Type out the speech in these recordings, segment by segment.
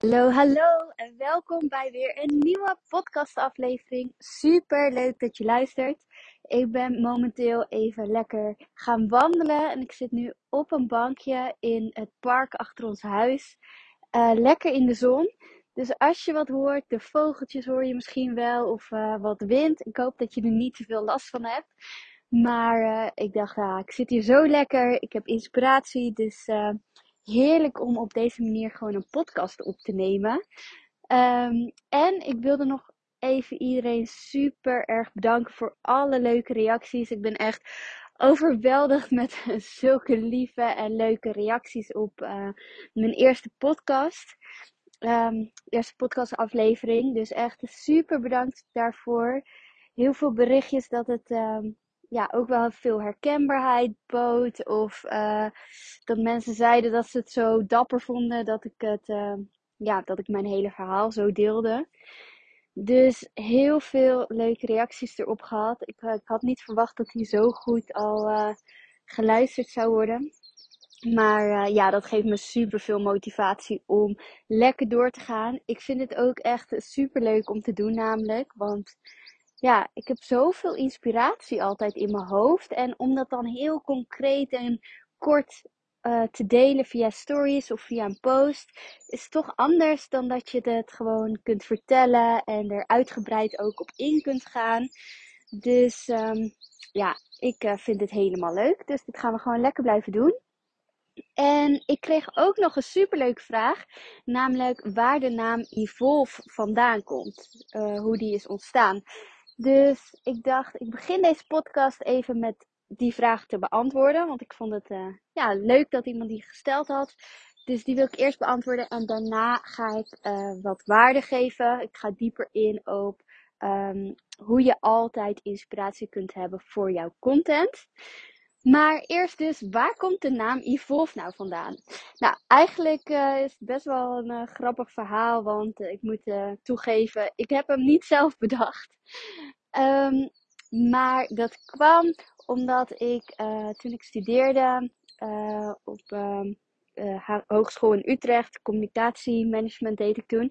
Hallo, hallo en welkom bij weer een nieuwe podcastaflevering. Super leuk dat je luistert. Ik ben momenteel even lekker gaan wandelen en ik zit nu op een bankje in het park achter ons huis. Uh, lekker in de zon. Dus als je wat hoort, de vogeltjes hoor je misschien wel of uh, wat wind. Ik hoop dat je er niet te veel last van hebt. Maar uh, ik dacht, ik zit hier zo lekker. Ik heb inspiratie, dus heerlijk om op deze manier gewoon een podcast op te nemen. Um, en ik wilde nog even iedereen super erg bedanken voor alle leuke reacties. Ik ben echt overweldigd met zulke lieve en leuke reacties op uh, mijn eerste podcast. Um, eerste podcastaflevering. Dus echt super bedankt daarvoor. Heel veel berichtjes dat het um, ja, ook wel veel herkenbaarheid bood. Of uh, dat mensen zeiden dat ze het zo dapper vonden dat ik, het, uh, ja, dat ik mijn hele verhaal zo deelde. Dus heel veel leuke reacties erop gehad. Ik, uh, ik had niet verwacht dat hij zo goed al geluisterd zou worden. Maar ja, dat geeft me super veel motivatie om lekker door te gaan. Ik vind het ook echt super leuk om te doen, namelijk. Want ja, ik heb zoveel inspiratie altijd in mijn hoofd. En om dat dan heel concreet en kort uh, te delen via stories of via een post, is toch anders dan dat je het gewoon kunt vertellen en er uitgebreid ook op in kunt gaan. Dus um, ja, ik uh, vind het helemaal leuk. Dus dit gaan we gewoon lekker blijven doen. En ik kreeg ook nog een superleuke vraag, namelijk waar de naam Evolve vandaan komt, uh, hoe die is ontstaan. Dus ik dacht, ik begin deze podcast even met die vraag te beantwoorden. Want ik vond het uh, ja, leuk dat iemand die gesteld had. Dus die wil ik eerst beantwoorden. En daarna ga ik uh, wat waarde geven. Ik ga dieper in op um, hoe je altijd inspiratie kunt hebben voor jouw content. Maar eerst dus, waar komt de naam Evolve nou vandaan? Nou, eigenlijk uh, is het best wel een uh, grappig verhaal, want uh, ik moet toegeven, ik heb hem niet zelf bedacht. Um, maar dat kwam omdat ik toen ik studeerde op uh, hogeschool in Utrecht, communicatiemanagement deed ik toen.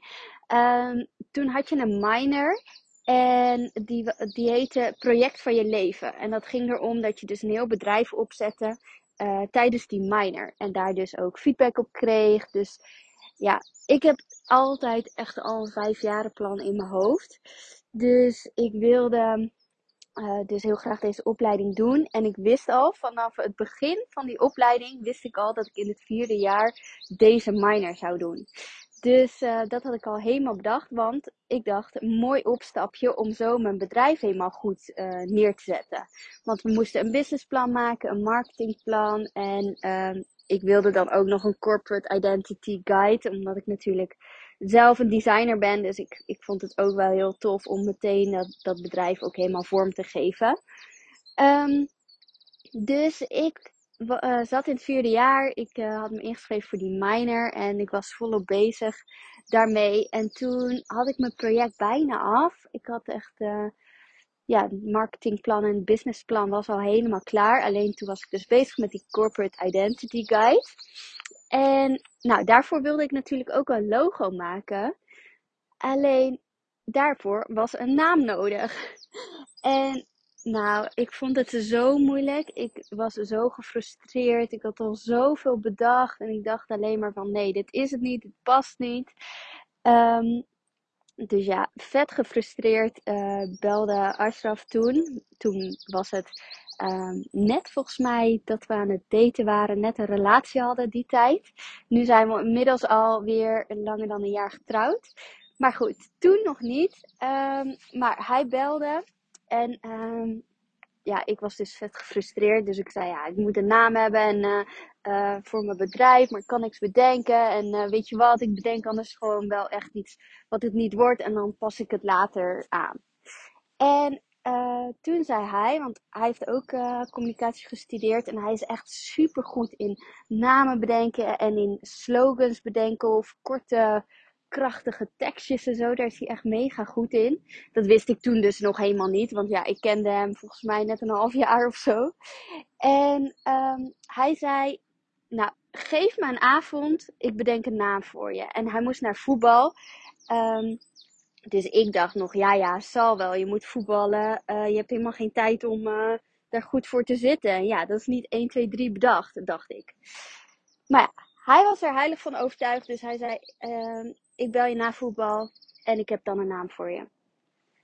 Um, toen had je een minor en die, die heette Project van je leven. En dat ging erom dat je dus een heel bedrijf opzette uh, tijdens die minor. En daar dus ook feedback op kreeg. Dus ja, ik heb altijd echt al een vijfjarenplan in mijn hoofd. Dus ik wilde uh, dus heel graag deze opleiding doen. En ik wist al vanaf het begin van die opleiding, wist ik al dat ik in het vierde jaar deze minor zou doen. Dus uh, dat had ik al helemaal bedacht, want ik dacht, een mooi opstapje om zo mijn bedrijf helemaal goed uh, neer te zetten. Want we moesten een businessplan maken, een marketingplan en uh, ik wilde dan ook nog een corporate identity guide, omdat ik natuurlijk zelf een designer ben. Dus ik, ik vond het ook wel heel tof om meteen dat, dat bedrijf ook helemaal vorm te geven. Um, dus ik uh, zat in het vierde jaar. Ik uh, had me ingeschreven voor die minor en ik was volop bezig daarmee. En toen had ik mijn project bijna af. Ik had echt, uh, ja, marketingplan en businessplan was al helemaal klaar. Alleen toen was ik dus bezig met die corporate identity guide. En nou, daarvoor wilde ik natuurlijk ook een logo maken. Alleen daarvoor was een naam nodig. En nou, ik vond het zo moeilijk. Ik was zo gefrustreerd. Ik had al zoveel bedacht. En ik dacht alleen maar van nee, dit is het niet. Het past niet. Um, dus ja, vet gefrustreerd uh, belde Ashraf toen. Toen was het um, net volgens mij dat we aan het daten waren. Net een relatie hadden die tijd. Nu zijn we inmiddels alweer langer dan een jaar getrouwd. Maar goed, toen nog niet. Um, maar hij belde. En um, ja, ik was dus vet gefrustreerd. Dus ik zei, ja, ik moet een naam hebben en, uh, uh, voor mijn bedrijf, maar ik kan niks bedenken. En uh, weet je wat, ik bedenk anders gewoon wel echt iets wat het niet wordt. En dan pas ik het later aan. En toen zei hij, want hij heeft ook communicatie gestudeerd. En hij is echt super goed in namen bedenken en in slogans bedenken of korte krachtige tekstjes en zo. Daar is hij echt mega goed in. Dat wist ik toen dus nog helemaal niet. Want ja, ik kende hem volgens mij net een half jaar of zo. En um, hij zei, nou, geef me een avond, ik bedenk een naam voor je. En hij moest naar voetbal. Ehm, dus ik dacht nog, ja, ja, zal wel. Je moet voetballen. Uh, je hebt helemaal geen tijd om uh, daar goed voor te zitten. Ja, dat is niet 1, 2, 3 bedacht, dacht ik. Maar ja, hij was er heilig van overtuigd. Dus hij zei, uh, ik bel je na voetbal en ik heb dan een naam voor je.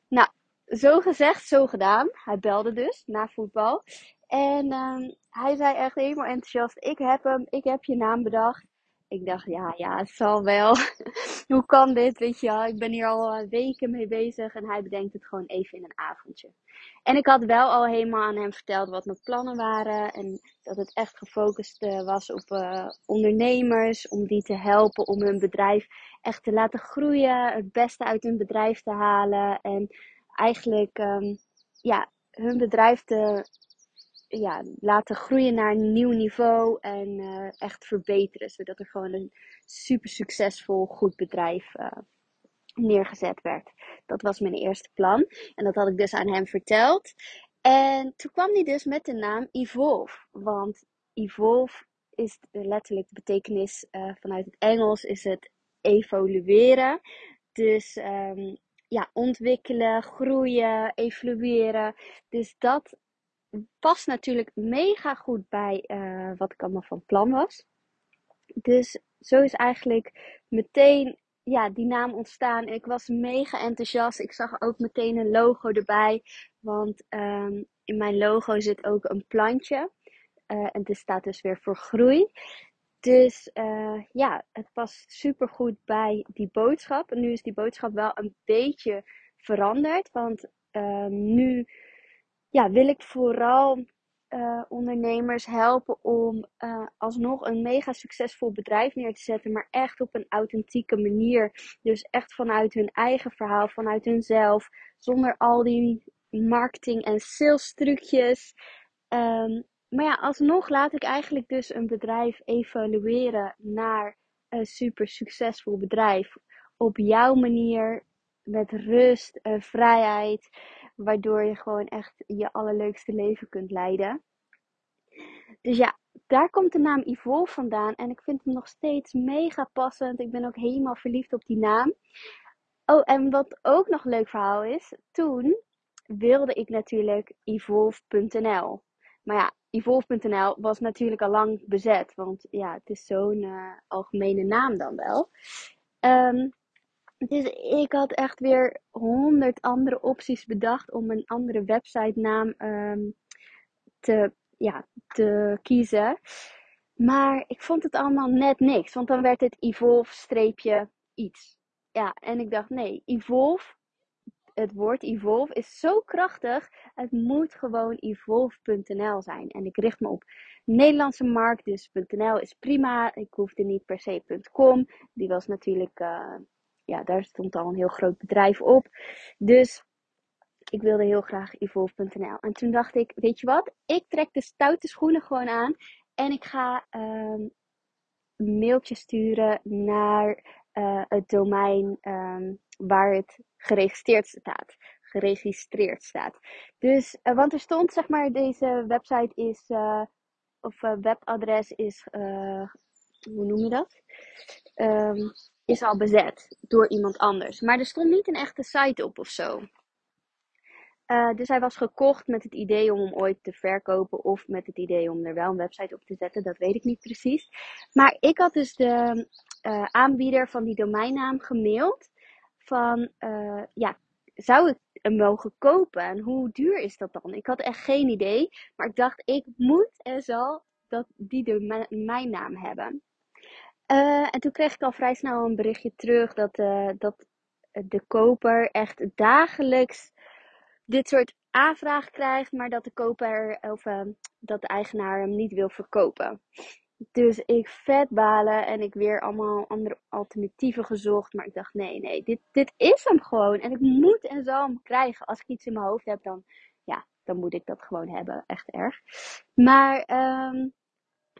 Nou, zo gezegd, zo gedaan. Hij belde dus na voetbal. En um, hij zei echt helemaal enthousiast: Ik heb hem, ik heb je naam bedacht. Ik dacht, ja, ja, het zal wel. Hoe kan dit? Weet je wel, ik ben hier al weken mee bezig en hij bedenkt het gewoon even in een avondje. En ik had wel al helemaal aan hem verteld wat mijn plannen waren en dat het echt gefocust uh, was op uh, ondernemers, om die te helpen om hun bedrijf echt te laten groeien, het beste uit hun bedrijf te halen en eigenlijk um, ja, hun bedrijf te ja, laten groeien naar een nieuw niveau en uh, echt verbeteren. Zodat er gewoon een super succesvol, goed bedrijf uh, neergezet werd. Dat was mijn eerste plan. En dat had ik dus aan hem verteld. En toen kwam hij dus met de naam Evolve. Want Evolve is letterlijk de betekenis uh, vanuit het Engels is het evolueren. Dus um, ja, ontwikkelen, groeien, evolueren. Dus dat past natuurlijk mega goed bij uh, wat ik allemaal van plan was. Dus zo is eigenlijk meteen ja, die naam ontstaan. Ik was mega enthousiast. Ik zag ook meteen een logo erbij. Want um, in mijn logo zit ook een plantje. Uh, en dit staat dus weer voor groei. Dus uh, ja, het past super goed bij die boodschap. Nu is die boodschap wel een beetje veranderd. Want uh, nu ja, wil ik vooral uh, ondernemers helpen om uh, alsnog een mega succesvol bedrijf neer te zetten, maar echt op een authentieke manier. Dus echt vanuit hun eigen verhaal, vanuit hunzelf, zonder al die marketing en sales trucjes. Um, maar ja, alsnog laat ik eigenlijk dus een bedrijf evalueren naar een super succesvol bedrijf. Op jouw manier, met rust en vrijheid. Waardoor je gewoon echt je allerleukste leven kunt leiden. Dus ja, daar komt de naam Yvonne vandaan. En ik vind hem nog steeds mega passend. Ik ben ook helemaal verliefd op die naam. Oh, en wat ook nog een leuk verhaal is. Toen wilde ik natuurlijk evolve.nl. Maar ja, evolve.nl was natuurlijk al lang bezet. Want ja, het is zo'n uh, algemene naam dan wel. Um, dus ik had echt weer honderd andere opties bedacht om een andere website naam um, te, ja, te kiezen. Maar ik vond het allemaal net niks. Want dan werd het evolve iets. Ja, en ik dacht nee, evolve het woord evolve is zo krachtig. Het moet gewoon evolve.nl zijn. En ik richt me op Nederlandse markt, dus .nl is prima. Ik hoefde niet per se .com. Die was natuurlijk, uh, ja, daar stond al een heel groot bedrijf op. Dus ik wilde heel graag evolve.nl. En toen dacht ik, weet je wat? Ik trek de stoute schoenen gewoon aan. En ik ga een mailtje sturen naar uh, het domein um, waar het geregistreerd staat. Geregistreerd staat. Dus, uh, want er stond zeg maar, deze website is, uh, of webadres is, hoe noem je dat? Um, is al bezet door iemand anders. Maar er stond niet een echte site op of zo. Uh, dus hij was gekocht met het idee om hem ooit te verkopen of met het idee om er wel een website op te zetten. Dat weet ik niet precies. Maar ik had dus de uh, aanbieder van die domeinnaam gemaild van uh, ja, zou ik hem mogen kopen en hoe duur is dat dan? Ik had echt geen idee, maar ik dacht ik moet en zal dat die domeinnaam hebben. En toen kreeg ik al vrij snel een berichtje terug dat, dat de koper echt dagelijks dit soort aanvraag krijgt, maar dat de koper of uh, dat de eigenaar hem niet wil verkopen. Dus ik vet balen en ik weer allemaal andere alternatieven gezocht. Maar ik dacht, nee, nee, dit, dit is hem gewoon. En ik moet en zal hem krijgen. Als ik iets in mijn hoofd heb, dan, ja, dan moet ik dat gewoon hebben. Echt erg. Maar um,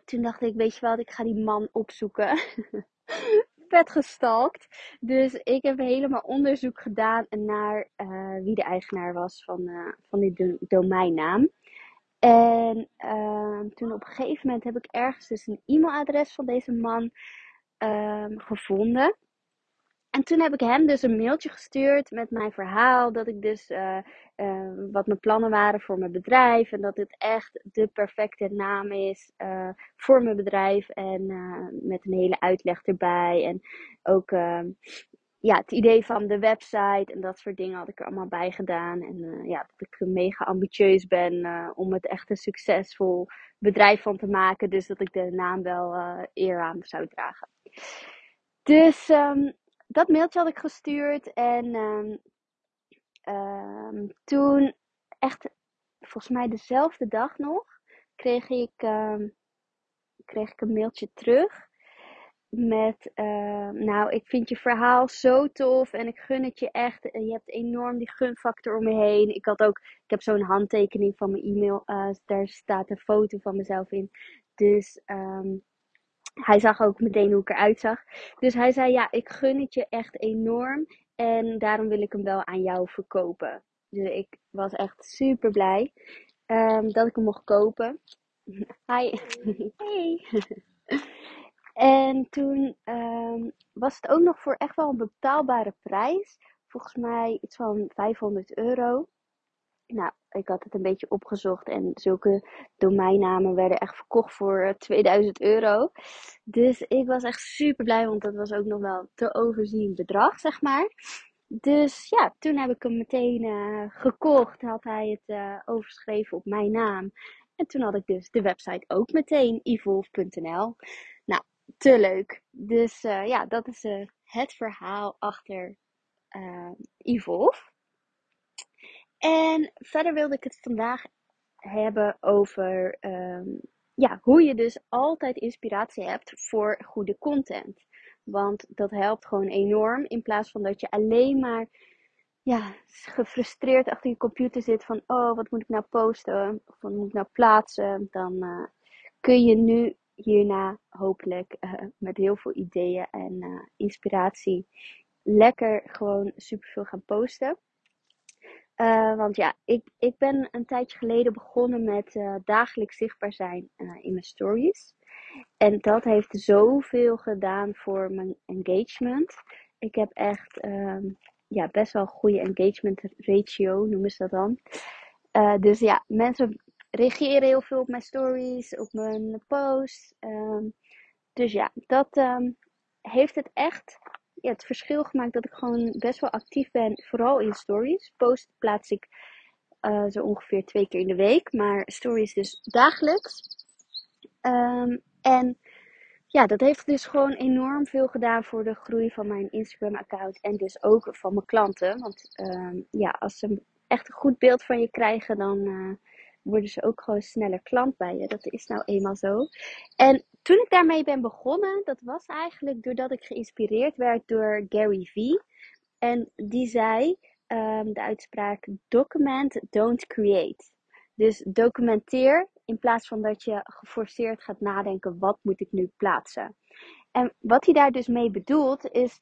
toen dacht ik, weet je wat, ik ga die man opzoeken. vet gestalkt. Dus ik heb helemaal onderzoek gedaan naar uh, wie de eigenaar was van, uh, van die do domeinnaam. En ehm, toen op een gegeven moment heb ik ergens dus een e-mailadres van deze man ehm, gevonden. En toen heb ik hem dus een mailtje gestuurd met mijn verhaal. Dat ik dus uh, uh, wat mijn plannen waren voor mijn bedrijf. En dat dit echt de perfecte naam is uh, voor mijn bedrijf. En met een hele uitleg erbij. En ook ehm, ja, het idee van de website en dat soort dingen had ik er allemaal bij gedaan. En ja, dat ik mega ambitieus ben om het echt een succesvol bedrijf van te maken. Dus dat ik de naam wel eer aan zou dragen. Dus um, dat mailtje had ik gestuurd. En um, um, toen, echt volgens mij dezelfde dag nog, kreeg ik, um, kreeg ik een mailtje terug. Met, nou, ik vind je verhaal zo tof en ik gun het je echt. Je hebt enorm die gunfactor om me heen. Ik had ook, ik heb zo'n handtekening van mijn e-mail. Uh, daar staat een foto van mezelf in. Dus hij zag ook meteen hoe ik eruit zag. Dus hij zei: Ja, ik gun het je echt enorm. En daarom wil ik hem wel aan jou verkopen. Dus ik was echt super blij um, dat ik hem mocht kopen. Hi. Hey. en toen um, was het ook nog voor echt wel een betaalbare prijs. Volgens mij iets van 500 euro. Nou, ik had het een beetje opgezocht en zulke domeinnamen werden echt verkocht voor 2000 eh, euro. Dus ik was echt super blij, want dat was ook nog wel te overzien bedrag, zeg maar. Dus ja, toen heb ik hem meteen uh, gekocht. Had hij het uh, overschreven op mijn naam. En toen had ik dus de website ook meteen, evolve.nl. Nou, te leuk. Dus ja, dat is het verhaal achter Evolve. En verder wilde ik het vandaag hebben over um, ja, hoe je dus altijd inspiratie hebt voor goede content. Want dat helpt gewoon enorm. In plaats van dat je alleen maar ja, gefrustreerd achter je computer zit van oh, wat moet ik nou posten? Of wat moet ik nou plaatsen? Dan uh, kun je nu hierna hopelijk uh, met heel veel ideeën en uh, inspiratie lekker gewoon superveel gaan posten. Uh, want ja, ik, ik ben een tijdje geleden begonnen met uh, dagelijks zichtbaar zijn uh, in mijn stories. En dat heeft zoveel gedaan voor mijn engagement. Ik heb echt um, ja, best wel een goede engagement ratio, noemen ze dat dan. dus ja, mensen reageren heel veel op mijn stories, op mijn posts. Um, dus ja, dat um, heeft het echt ja, het verschil gemaakt dat ik gewoon best wel actief ben, vooral in stories. Post plaats ik uh, zo ongeveer twee keer in de week, maar stories dus dagelijks. Um, en ja, dat heeft dus gewoon enorm veel gedaan voor de groei van mijn Instagram-account en dus ook van mijn klanten. Want um, ja, als ze echt een goed beeld van je krijgen, dan uh, worden ze ook gewoon sneller klant bij je. Dat is nou eenmaal zo. En toen ik daarmee ben begonnen, dat was eigenlijk doordat ik geïnspireerd werd door Gary Vee. En die zei um, de uitspraak: document, don't create. Dus documenteer in plaats van dat je geforceerd gaat nadenken: wat moet ik nu plaatsen? En wat hij daar dus mee bedoelt, is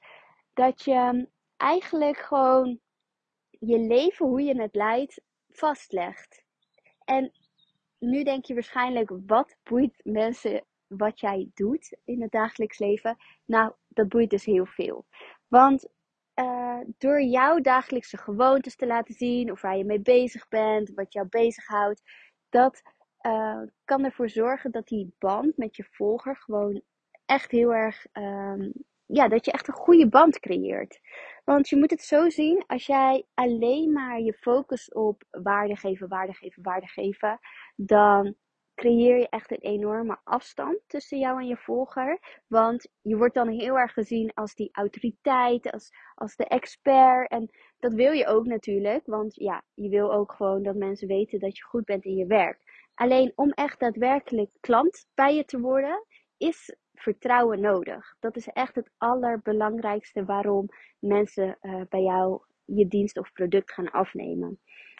dat je eigenlijk gewoon je leven, hoe je het leidt, vastlegt. En nu denk je waarschijnlijk: wat boeit mensen wat jij doet in het dagelijks leven, nou, dat boeit dus heel veel. Want uh, door jouw dagelijkse gewoontes te laten zien, of waar je mee bezig bent, wat jou bezighoudt, dat uh, kan ervoor zorgen dat die band met je volger gewoon echt heel erg, um, ja, dat je echt een goede band creëert. Want je moet het zo zien, als jij alleen maar je focus op waarde geven, waarde geven, waarde geven, dan creëer je echt een enorme afstand tussen jou en je volger. Want je wordt dan heel erg gezien als die autoriteit, als, als de expert. En dat wil je ook natuurlijk, want ja, je wil ook gewoon dat mensen weten dat je goed bent in je werk. Alleen om echt daadwerkelijk klant bij je te worden, is vertrouwen nodig. Dat is echt het allerbelangrijkste waarom mensen uh, bij jou je dienst of product gaan afnemen.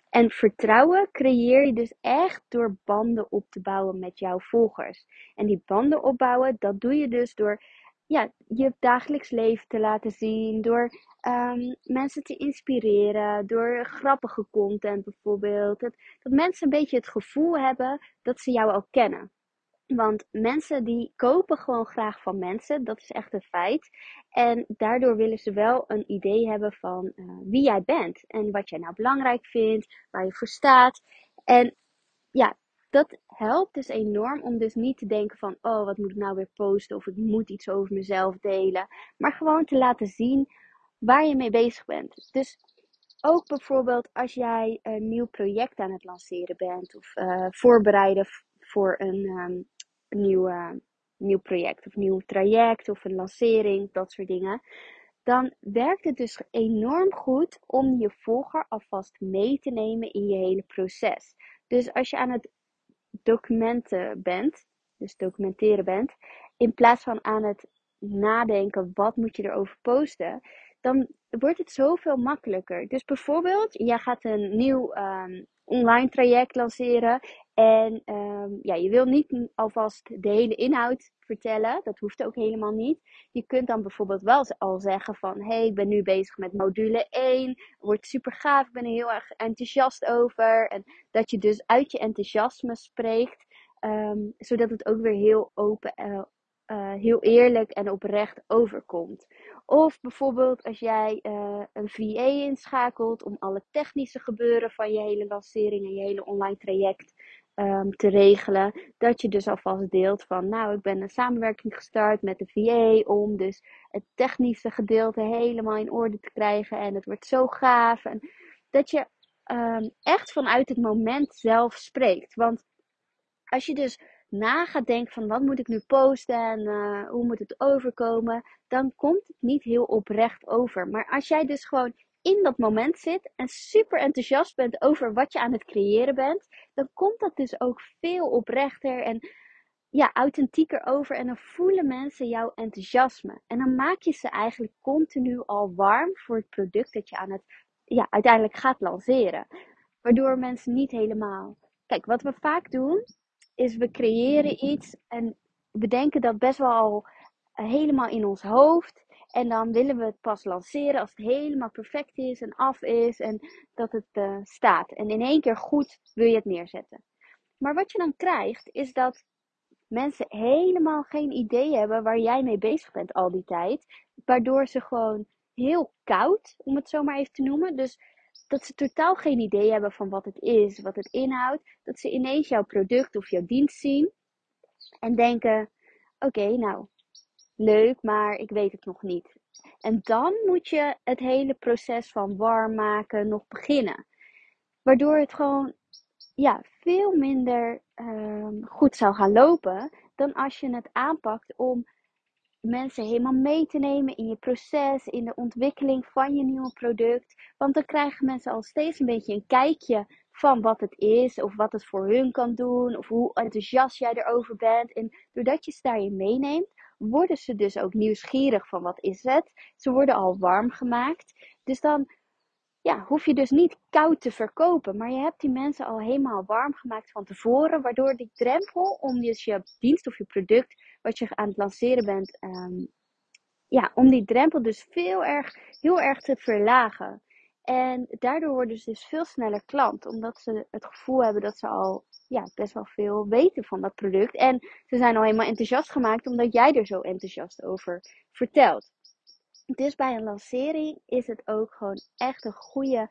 En vertrouwen creëer je dus echt door banden op te bouwen met jouw volgers. En die banden opbouwen, dat doe je dus door ja, je dagelijks leven te laten zien, door ehm, mensen te inspireren, door grappige content bijvoorbeeld. Dat, dat mensen een beetje het gevoel hebben dat ze jou al kennen. Want mensen die kopen gewoon graag van mensen, dat is echt een feit. En daardoor willen ze wel een idee hebben van uh, wie jij bent en wat jij nou belangrijk vindt, waar je voor staat. En ja, dat helpt dus enorm om dus niet te denken van, oh, wat moet ik nou weer posten of ik moet iets over mezelf delen. Maar gewoon te laten zien waar je mee bezig bent. Dus ook bijvoorbeeld als jij een nieuw project aan het lanceren bent of uh, voorbereiden voor een um, nieuw, nieuw project of nieuw traject of een lancering, dat soort dingen. Dan werkt het dus enorm goed om je volger alvast mee te nemen in je hele proces. Dus als je aan het documenten bent, dus documenteren bent, in plaats van aan het nadenken wat moet je erover posten, dan wordt het zoveel makkelijker. Dus bijvoorbeeld, jij gaat een nieuw um, online traject lanceren en um, ja, je wil niet alvast de hele inhoud vertellen. Dat hoeft ook helemaal niet. Je kunt dan bijvoorbeeld wel al zeggen van... Hey, ik ben nu bezig met module 1. Wordt super gaaf. Ik ben er heel erg enthousiast over. En dat je dus uit je enthousiasme spreekt. Um, zodat het ook weer heel open, uh, uh, heel eerlijk en oprecht overkomt. Of bijvoorbeeld als jij uh, een VA inschakelt om alle technische gebeuren van je hele lancering en je hele online traject um, te regelen. Dat je dus alvast deelt van, nou, ik ben een samenwerking gestart met de VA om dus het technische gedeelte helemaal in orde te krijgen. En het wordt zo gaaf. En dat je um, echt vanuit het moment zelf spreekt. Want als je dus na gaat denken van wat moet ik nu posten en uh, hoe moet het overkomen, dan komt het niet heel oprecht over. Maar als jij dus gewoon in dat moment zit en super enthousiast bent over wat je aan het creëren bent, dan komt dat dus ook veel oprechter en ja, authentieker over. En dan voelen mensen jouw enthousiasme. En dan maak je ze eigenlijk continu al warm voor het product dat je aan het, ja, uiteindelijk gaat lanceren. Waardoor mensen niet helemaal. Kijk, wat we vaak doen, is we creëren iets en we denken dat best wel al helemaal in ons hoofd. En dan willen we het pas lanceren als het helemaal perfect is en af is en dat het uh, staat. En in één keer goed wil je het neerzetten. Maar wat je dan krijgt is dat mensen helemaal geen idee hebben waar jij mee bezig bent al die tijd. Waardoor ze gewoon heel koud, om het zo maar even te noemen. Dus dat ze totaal geen idee hebben van wat het is, wat het inhoudt. Dat ze ineens jouw product of jouw dienst zien en denken: oké, nou, leuk, maar ik weet het nog niet. En dan moet je het hele proces van warm maken nog beginnen. Waardoor het gewoon ja, veel minder um, goed zou gaan lopen dan als je het aanpakt om mensen helemaal mee te nemen in je proces, in de ontwikkeling van je nieuwe product. Want dan krijgen mensen al steeds een beetje een kijkje van wat het is, of wat het voor hun kan doen, of hoe enthousiast jij erover bent. En doordat je ze daarin meeneemt, worden ze dus ook nieuwsgierig van wat is het. Ze worden al warm gemaakt. Dus dan ja, hoef je dus niet koud te verkopen. Maar je hebt die mensen al helemaal warm gemaakt van tevoren. Waardoor die drempel om dus je dienst of je product wat je aan het lanceren bent. Um, ja, om die drempel dus veel erg, heel erg te verlagen. En daardoor worden ze dus veel sneller klant. Omdat ze het gevoel hebben dat ze al ja, best wel veel weten van dat product. En ze zijn al helemaal enthousiast gemaakt omdat jij er zo enthousiast over vertelt. Dus bij een lancering is het ook gewoon echt een goede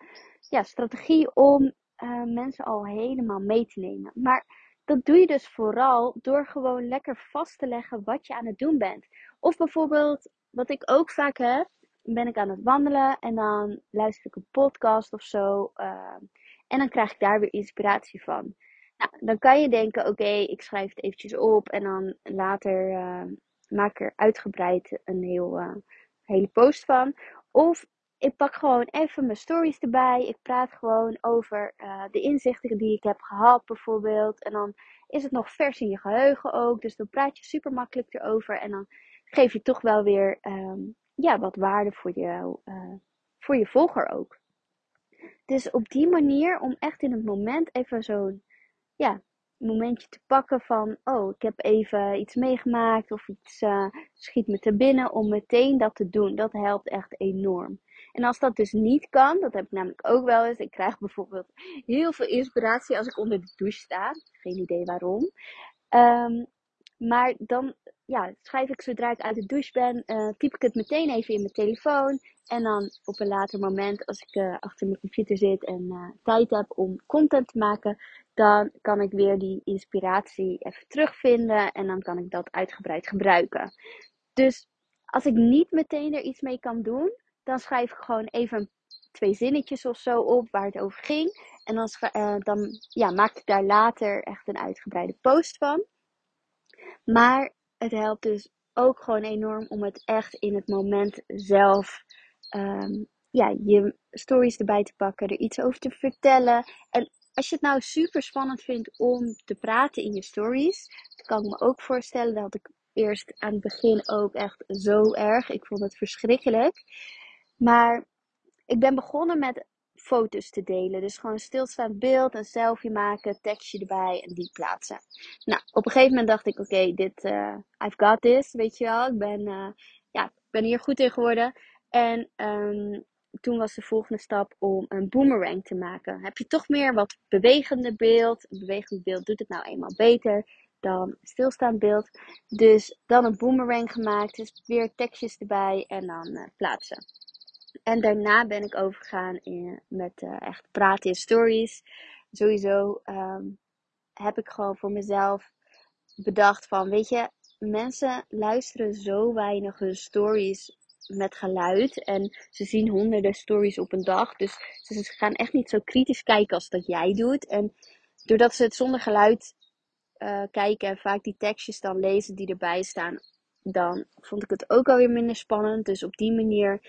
ja, strategie om uh, mensen al helemaal mee te nemen. Maar dat doe je dus vooral door gewoon lekker vast te leggen wat je aan het doen bent. Of bijvoorbeeld, wat ik ook vaak heb, ben ik aan het wandelen en dan luister ik een podcast of zo. Uh, en dan krijg ik daar weer inspiratie van. Nou, dan kan je denken, oké, ik schrijf het eventjes op en dan later uh, maak ik er uitgebreid een heel, hele post van. Of ik pak gewoon even mijn stories erbij. Ik praat gewoon over uh, de inzichten die ik heb gehad bijvoorbeeld. En dan is het nog vers in je geheugen ook. Dus dan praat je super makkelijk erover. En dan geef je toch wel weer um, ja, wat waarde voor je, uh, voor je volger ook. Dus op die manier om echt in het moment even zo'n ja, momentje te pakken van, oh, ik heb even iets meegemaakt of iets uh, schiet me te binnen om meteen dat te doen. Dat helpt echt enorm. En als dat dus niet kan, dat heb ik namelijk ook wel eens. Ik krijg bijvoorbeeld heel veel inspiratie als ik onder de douche sta. Geen idee waarom. Um, maar dan ja, schrijf ik zodra ik uit de douche ben, uh, typ ik het meteen even in mijn telefoon. En dan op een later moment, als ik uh, achter mijn computer zit en uh, tijd heb om content te maken, dan kan ik weer die inspiratie even terugvinden en dan kan ik dat uitgebreid gebruiken. Dus als ik niet meteen er iets mee kan doen, dan schrijf ik gewoon even twee zinnetjes of zo op waar het over ging. En dan, dan ja, maak ik daar later echt een uitgebreide post van. Maar het helpt dus ook gewoon enorm om het echt in het moment zelf, um, ja, je stories erbij te pakken, er iets over te vertellen. En als je het nou super spannend vindt om te praten in je stories, kan ik me ook voorstellen. Dat ik eerst aan het begin ook echt zo erg. Ik vond het verschrikkelijk. Maar ik ben begonnen met foto's te delen. Dus gewoon stilstaand beeld, een selfie maken, tekstje erbij en die plaatsen. Nou, op een gegeven moment dacht ik, oké, dit, uh, I've got this, weet je wel. Ik ben, uh, ja, ik ben hier goed in geworden. En um, toen was de volgende stap om een boomerang te maken. Heb je toch meer wat bewegende beeld. Een bewegend beeld doet het nou eenmaal beter dan stilstaand beeld. Dus dan een boomerang gemaakt. Dus weer tekstjes erbij en dan uh, plaatsen. En daarna ben ik overgegaan in, met uh, echt praten in stories. Sowieso um, heb ik gewoon voor mezelf bedacht van, weet je, mensen luisteren zo weinig hun stories met geluid. En ze zien honderden stories op een dag. Dus ze gaan echt niet zo kritisch kijken als dat jij doet. En doordat ze het zonder geluid uh, kijken en vaak die tekstjes dan lezen die erbij staan, dan vond ik het ook alweer minder spannend. Dus op die manier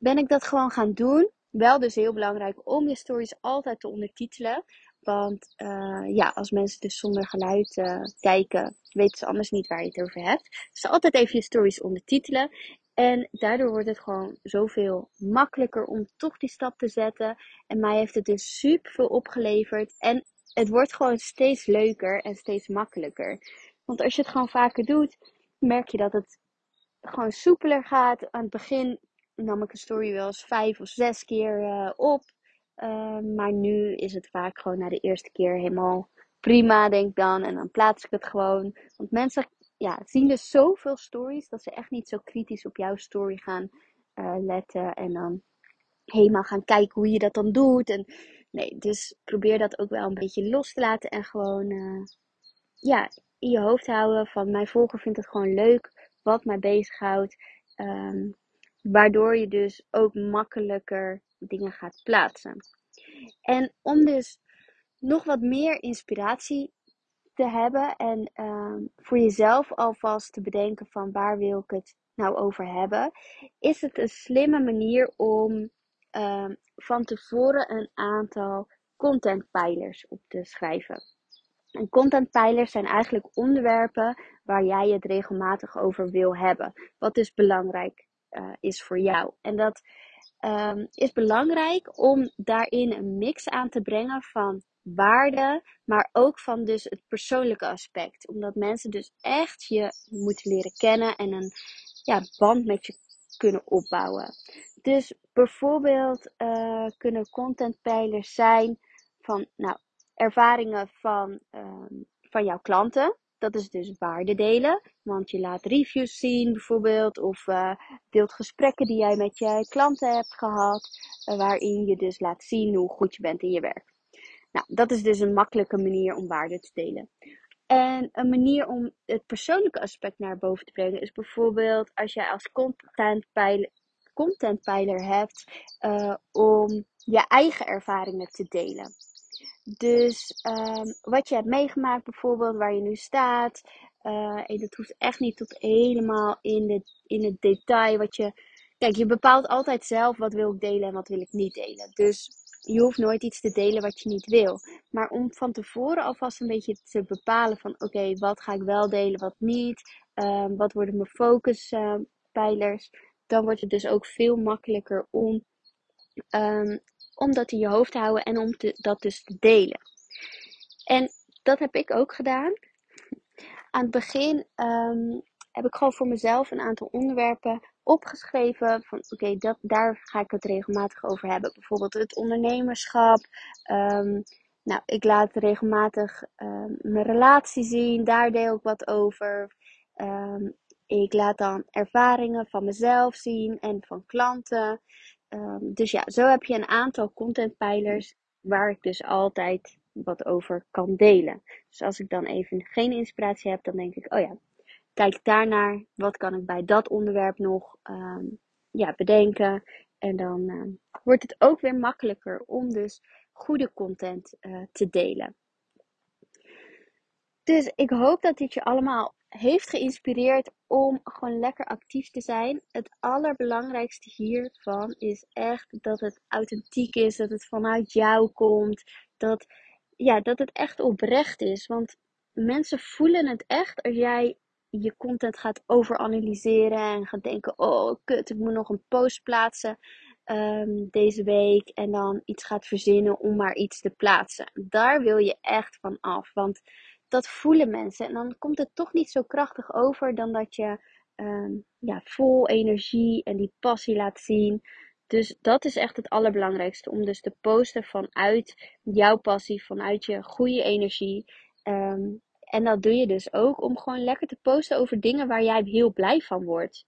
ben ik dat gewoon gaan doen. Wel dus heel belangrijk om je stories altijd te ondertitelen. Want uh, ja, als mensen dus zonder geluid uh, kijken, weten ze anders niet waar je het over hebt. Dus altijd even je stories ondertitelen. En daardoor wordt het gewoon zoveel makkelijker om toch die stap te zetten. En mij heeft het dus super veel opgeleverd. En het wordt gewoon steeds leuker en steeds makkelijker. Want als je het gewoon vaker doet, merk je dat het gewoon soepeler gaat. Aan het begin nam ik een story wel eens vijf of zes keer uh, op. Uh, maar nu is het vaak gewoon na de eerste keer helemaal prima, denk ik dan. En dan plaats ik het gewoon. Want mensen ja, zien dus zoveel stories dat ze echt niet zo kritisch op jouw story gaan uh, letten. En dan helemaal gaan kijken hoe je dat dan doet. En nee, dus probeer dat ook wel een beetje los te laten. En gewoon ja, in je hoofd houden van mijn volger vindt het gewoon leuk wat mij bezighoudt. Um, Waardoor je dus ook makkelijker dingen gaat plaatsen. En om dus nog wat meer inspiratie te hebben en um, voor jezelf alvast te bedenken van waar wil ik het nou over hebben, is het een slimme manier om um, van tevoren een aantal contentpijlers op te schrijven. En contentpijlers zijn eigenlijk onderwerpen waar jij het regelmatig over wil hebben. Wat dus belangrijk uh, is voor jou. En dat um, is belangrijk om daarin een mix aan te brengen van waarde, maar ook van dus het persoonlijke aspect. Omdat mensen dus echt je moeten leren kennen en een ja, band met je kunnen opbouwen. Dus bijvoorbeeld uh, kunnen contentpijlers zijn van nou, ervaringen van, um, van jouw klanten. Dat is dus waarde delen. Want je laat reviews zien bijvoorbeeld. Of uh, deelt gesprekken die jij met je klanten hebt gehad. Uh, waarin je dus laat zien hoe goed je bent in je werk. Nou, dat is dus een makkelijke manier om waarde te delen. En een manier om het persoonlijke aspect naar boven te brengen is bijvoorbeeld als jij als contentpijler, contentpijler hebt uh, om je eigen ervaringen te delen. Dus um, wat je hebt meegemaakt, bijvoorbeeld waar je nu staat. Uh, en dat hoeft echt niet tot helemaal in, de, in het detail. Wat je, kijk, je bepaalt altijd zelf wat wil ik delen en wat wil ik niet delen. Dus je hoeft nooit iets te delen wat je niet wil. Maar om van tevoren alvast een beetje te bepalen van oké, wat ga ik wel delen, wat niet. Um, wat worden mijn focuspijlers. Uh, dan wordt het dus ook veel makkelijker om um, om dat in je hoofd te houden en om te, dat dus te delen. En dat heb ik ook gedaan. Aan het begin ehm, heb ik gewoon voor mezelf een aantal onderwerpen opgeschreven. Van oké, dat daar ga ik het regelmatig over hebben. Bijvoorbeeld het ondernemerschap. Ehm, nou, ik laat regelmatig ehm, mijn relatie zien. Daar deel ik wat over. ik laat dan ervaringen van mezelf zien en van klanten. Dus ja, zo heb je een aantal contentpijlers waar ik dus altijd wat over kan delen. Dus als ik dan even geen inspiratie heb, dan denk ik, oh ja, kijk daarnaar. Wat kan ik bij dat onderwerp nog ehm, ja, bedenken? En dan ehm, wordt het ook weer makkelijker om dus goede content uh, te delen. Dus ik hoop dat dit je allemaal heeft geïnspireerd om gewoon lekker actief te zijn. Het allerbelangrijkste hiervan is echt dat het authentiek is, dat het vanuit jou komt, dat, ja, dat het echt oprecht is. Want mensen voelen het echt als jij je content gaat overanalyseren en gaat denken: oh kut, ik moet nog een post plaatsen um, deze week. En dan iets gaat verzinnen om maar iets te plaatsen. Daar wil je echt van af. Want dat voelen mensen. En dan komt het toch niet zo krachtig over dan dat je um, ja, vol energie en die passie laat zien. Dus dat is echt het allerbelangrijkste. Om dus te posten vanuit jouw passie, vanuit je goede energie. Um, en dat doe je dus ook om gewoon lekker te posten over dingen waar jij heel blij van wordt.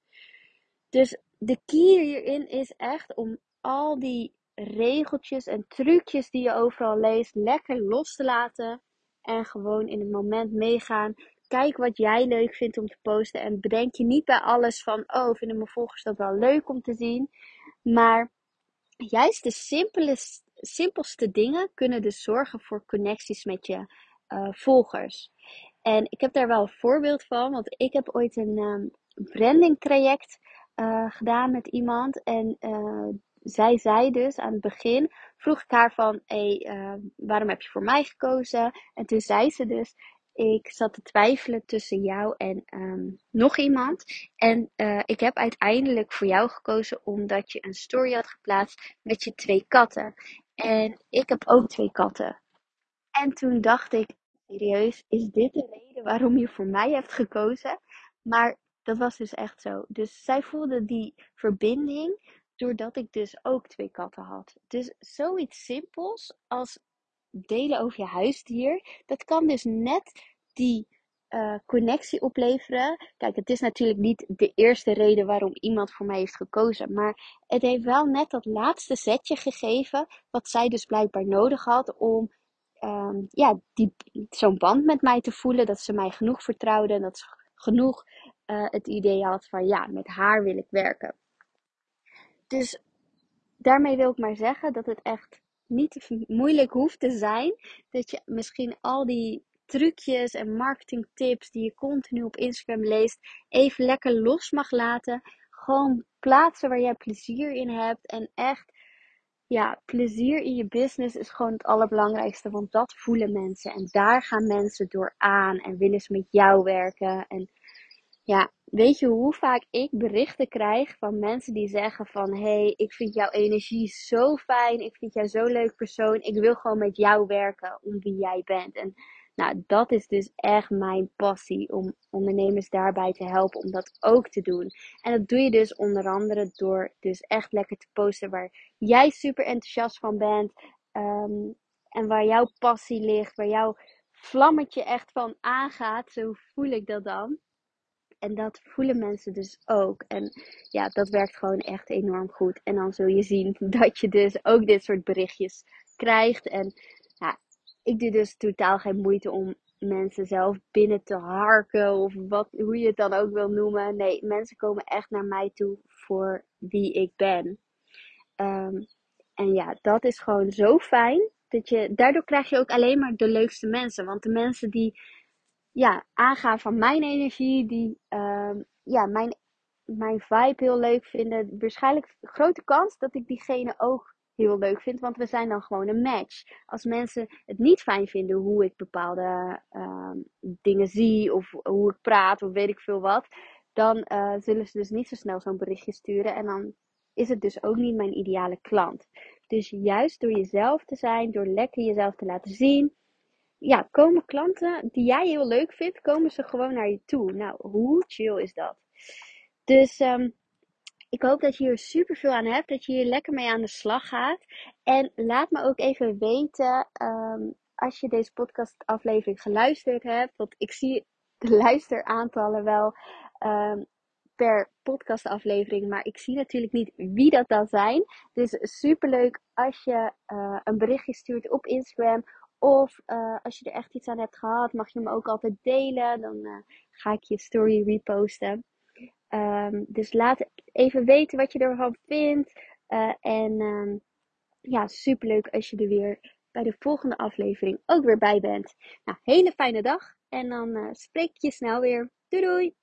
Dus de key hierin is echt om al die regeltjes en trucjes die je overal leest lekker los te laten. En gewoon in het moment meegaan. Kijk wat jij leuk vindt om te posten. En bedenk je niet bij alles van, oh, vinden mijn volgers dat wel leuk om te zien. Maar juist de simpelste, simpelste dingen kunnen dus zorgen voor connecties met je uh, volgers. En ik heb daar wel een voorbeeld van, want ik heb ooit een um, branding traject uh, gedaan met iemand. En uh, zij zei dus aan het begin, vroeg ik haar van, hey, uh, waarom heb je voor mij gekozen? En toen zei ze dus, ik zat te twijfelen tussen jou en um, nog iemand. En uh, ik heb uiteindelijk voor jou gekozen omdat je een story had geplaatst met je twee katten. En ik heb ook twee katten. En toen dacht ik, serieus, is dit de reden waarom je voor mij hebt gekozen? Maar dat was dus echt zo. Dus zij voelde die verbinding doordat ik dus ook twee katten had. Dus zoiets simpels als delen over je huisdier, dat kan dus net die uh, connectie opleveren. Kijk, het is natuurlijk niet de eerste reden waarom iemand voor mij heeft gekozen. Maar het heeft wel net dat laatste setje gegeven. Wat zij dus blijkbaar nodig had om um, ja, zo'n band met mij te voelen. Dat ze mij genoeg vertrouwde. En dat ze genoeg uh, het idee had van ja, met haar wil ik werken. Dus daarmee wil ik maar zeggen dat het echt niet moeilijk hoeft te zijn. Dat je misschien al die trucjes en marketingtips die je continu op Instagram leest, even lekker los mag laten. Gewoon plaatsen waar jij plezier in hebt. En echt, ja, plezier in je business is gewoon het allerbelangrijkste. Want dat voelen mensen. En daar gaan mensen door aan en willen ze met jou werken. En ja, weet je hoe vaak ik berichten krijg van mensen die zeggen van... hey, ik vind jouw energie zo fijn. Ik vind jou zo'n leuk persoon. Ik wil gewoon met jou werken om wie jij bent. En nou, dat is dus echt mijn passie. Om ondernemers daarbij te helpen om dat ook te doen. En dat doe je dus onder andere door dus echt lekker te posten waar jij super enthousiast van bent. Um, en waar jouw passie ligt. Waar jouw vlammetje echt van aangaat. Zo voel ik dat dan. En dat voelen mensen dus ook. En ja, dat werkt gewoon echt enorm goed. En dan zul je zien dat je dus ook dit soort berichtjes krijgt. En ja, ik doe dus totaal geen moeite om mensen zelf binnen te harken. Of wat, hoe je het dan ook wil noemen. Nee, mensen komen echt naar mij toe voor wie ik ben. Um, en ja, dat is gewoon zo fijn. Dat je, daardoor krijg je ook alleen maar de leukste mensen. Want de mensen die ja, aangaan van mijn energie, die uh, ja, mijn, mijn vibe heel leuk vinden. Waarschijnlijk grote kans dat ik diegene ook heel leuk vind, want we zijn dan gewoon een match. Als mensen het niet fijn vinden hoe ik bepaalde uh, dingen zie, of hoe ik praat, of weet ik veel wat, dan uh, zullen ze dus niet zo snel zo'n berichtje sturen. En dan is het dus ook niet mijn ideale klant. Dus juist door jezelf te zijn, door lekker jezelf te laten zien, ja, komen klanten die jij heel leuk vindt, komen ze gewoon naar je toe. Nou, hoe chill is dat? Dus ehm, ik hoop dat je hier super veel aan hebt, dat je hier lekker mee aan de slag gaat. En laat me ook even weten ehm, als je deze podcastaflevering geluisterd hebt. Want ik zie de luisteraantallen wel um, per podcastaflevering, maar ik zie natuurlijk niet wie dat dan zijn. Dus super leuk als je uh, een berichtje stuurt op Instagram. Of uh, als je er echt iets aan hebt gehad, mag je hem ook altijd delen. Dan uh, ga ik je story reposten. Um, dus laat even weten wat je ervan vindt. en um, ja, super leuk als je er weer bij de volgende aflevering ook weer bij bent. Nou, hele fijne dag. En dan spreek ik je snel weer. Doei doei!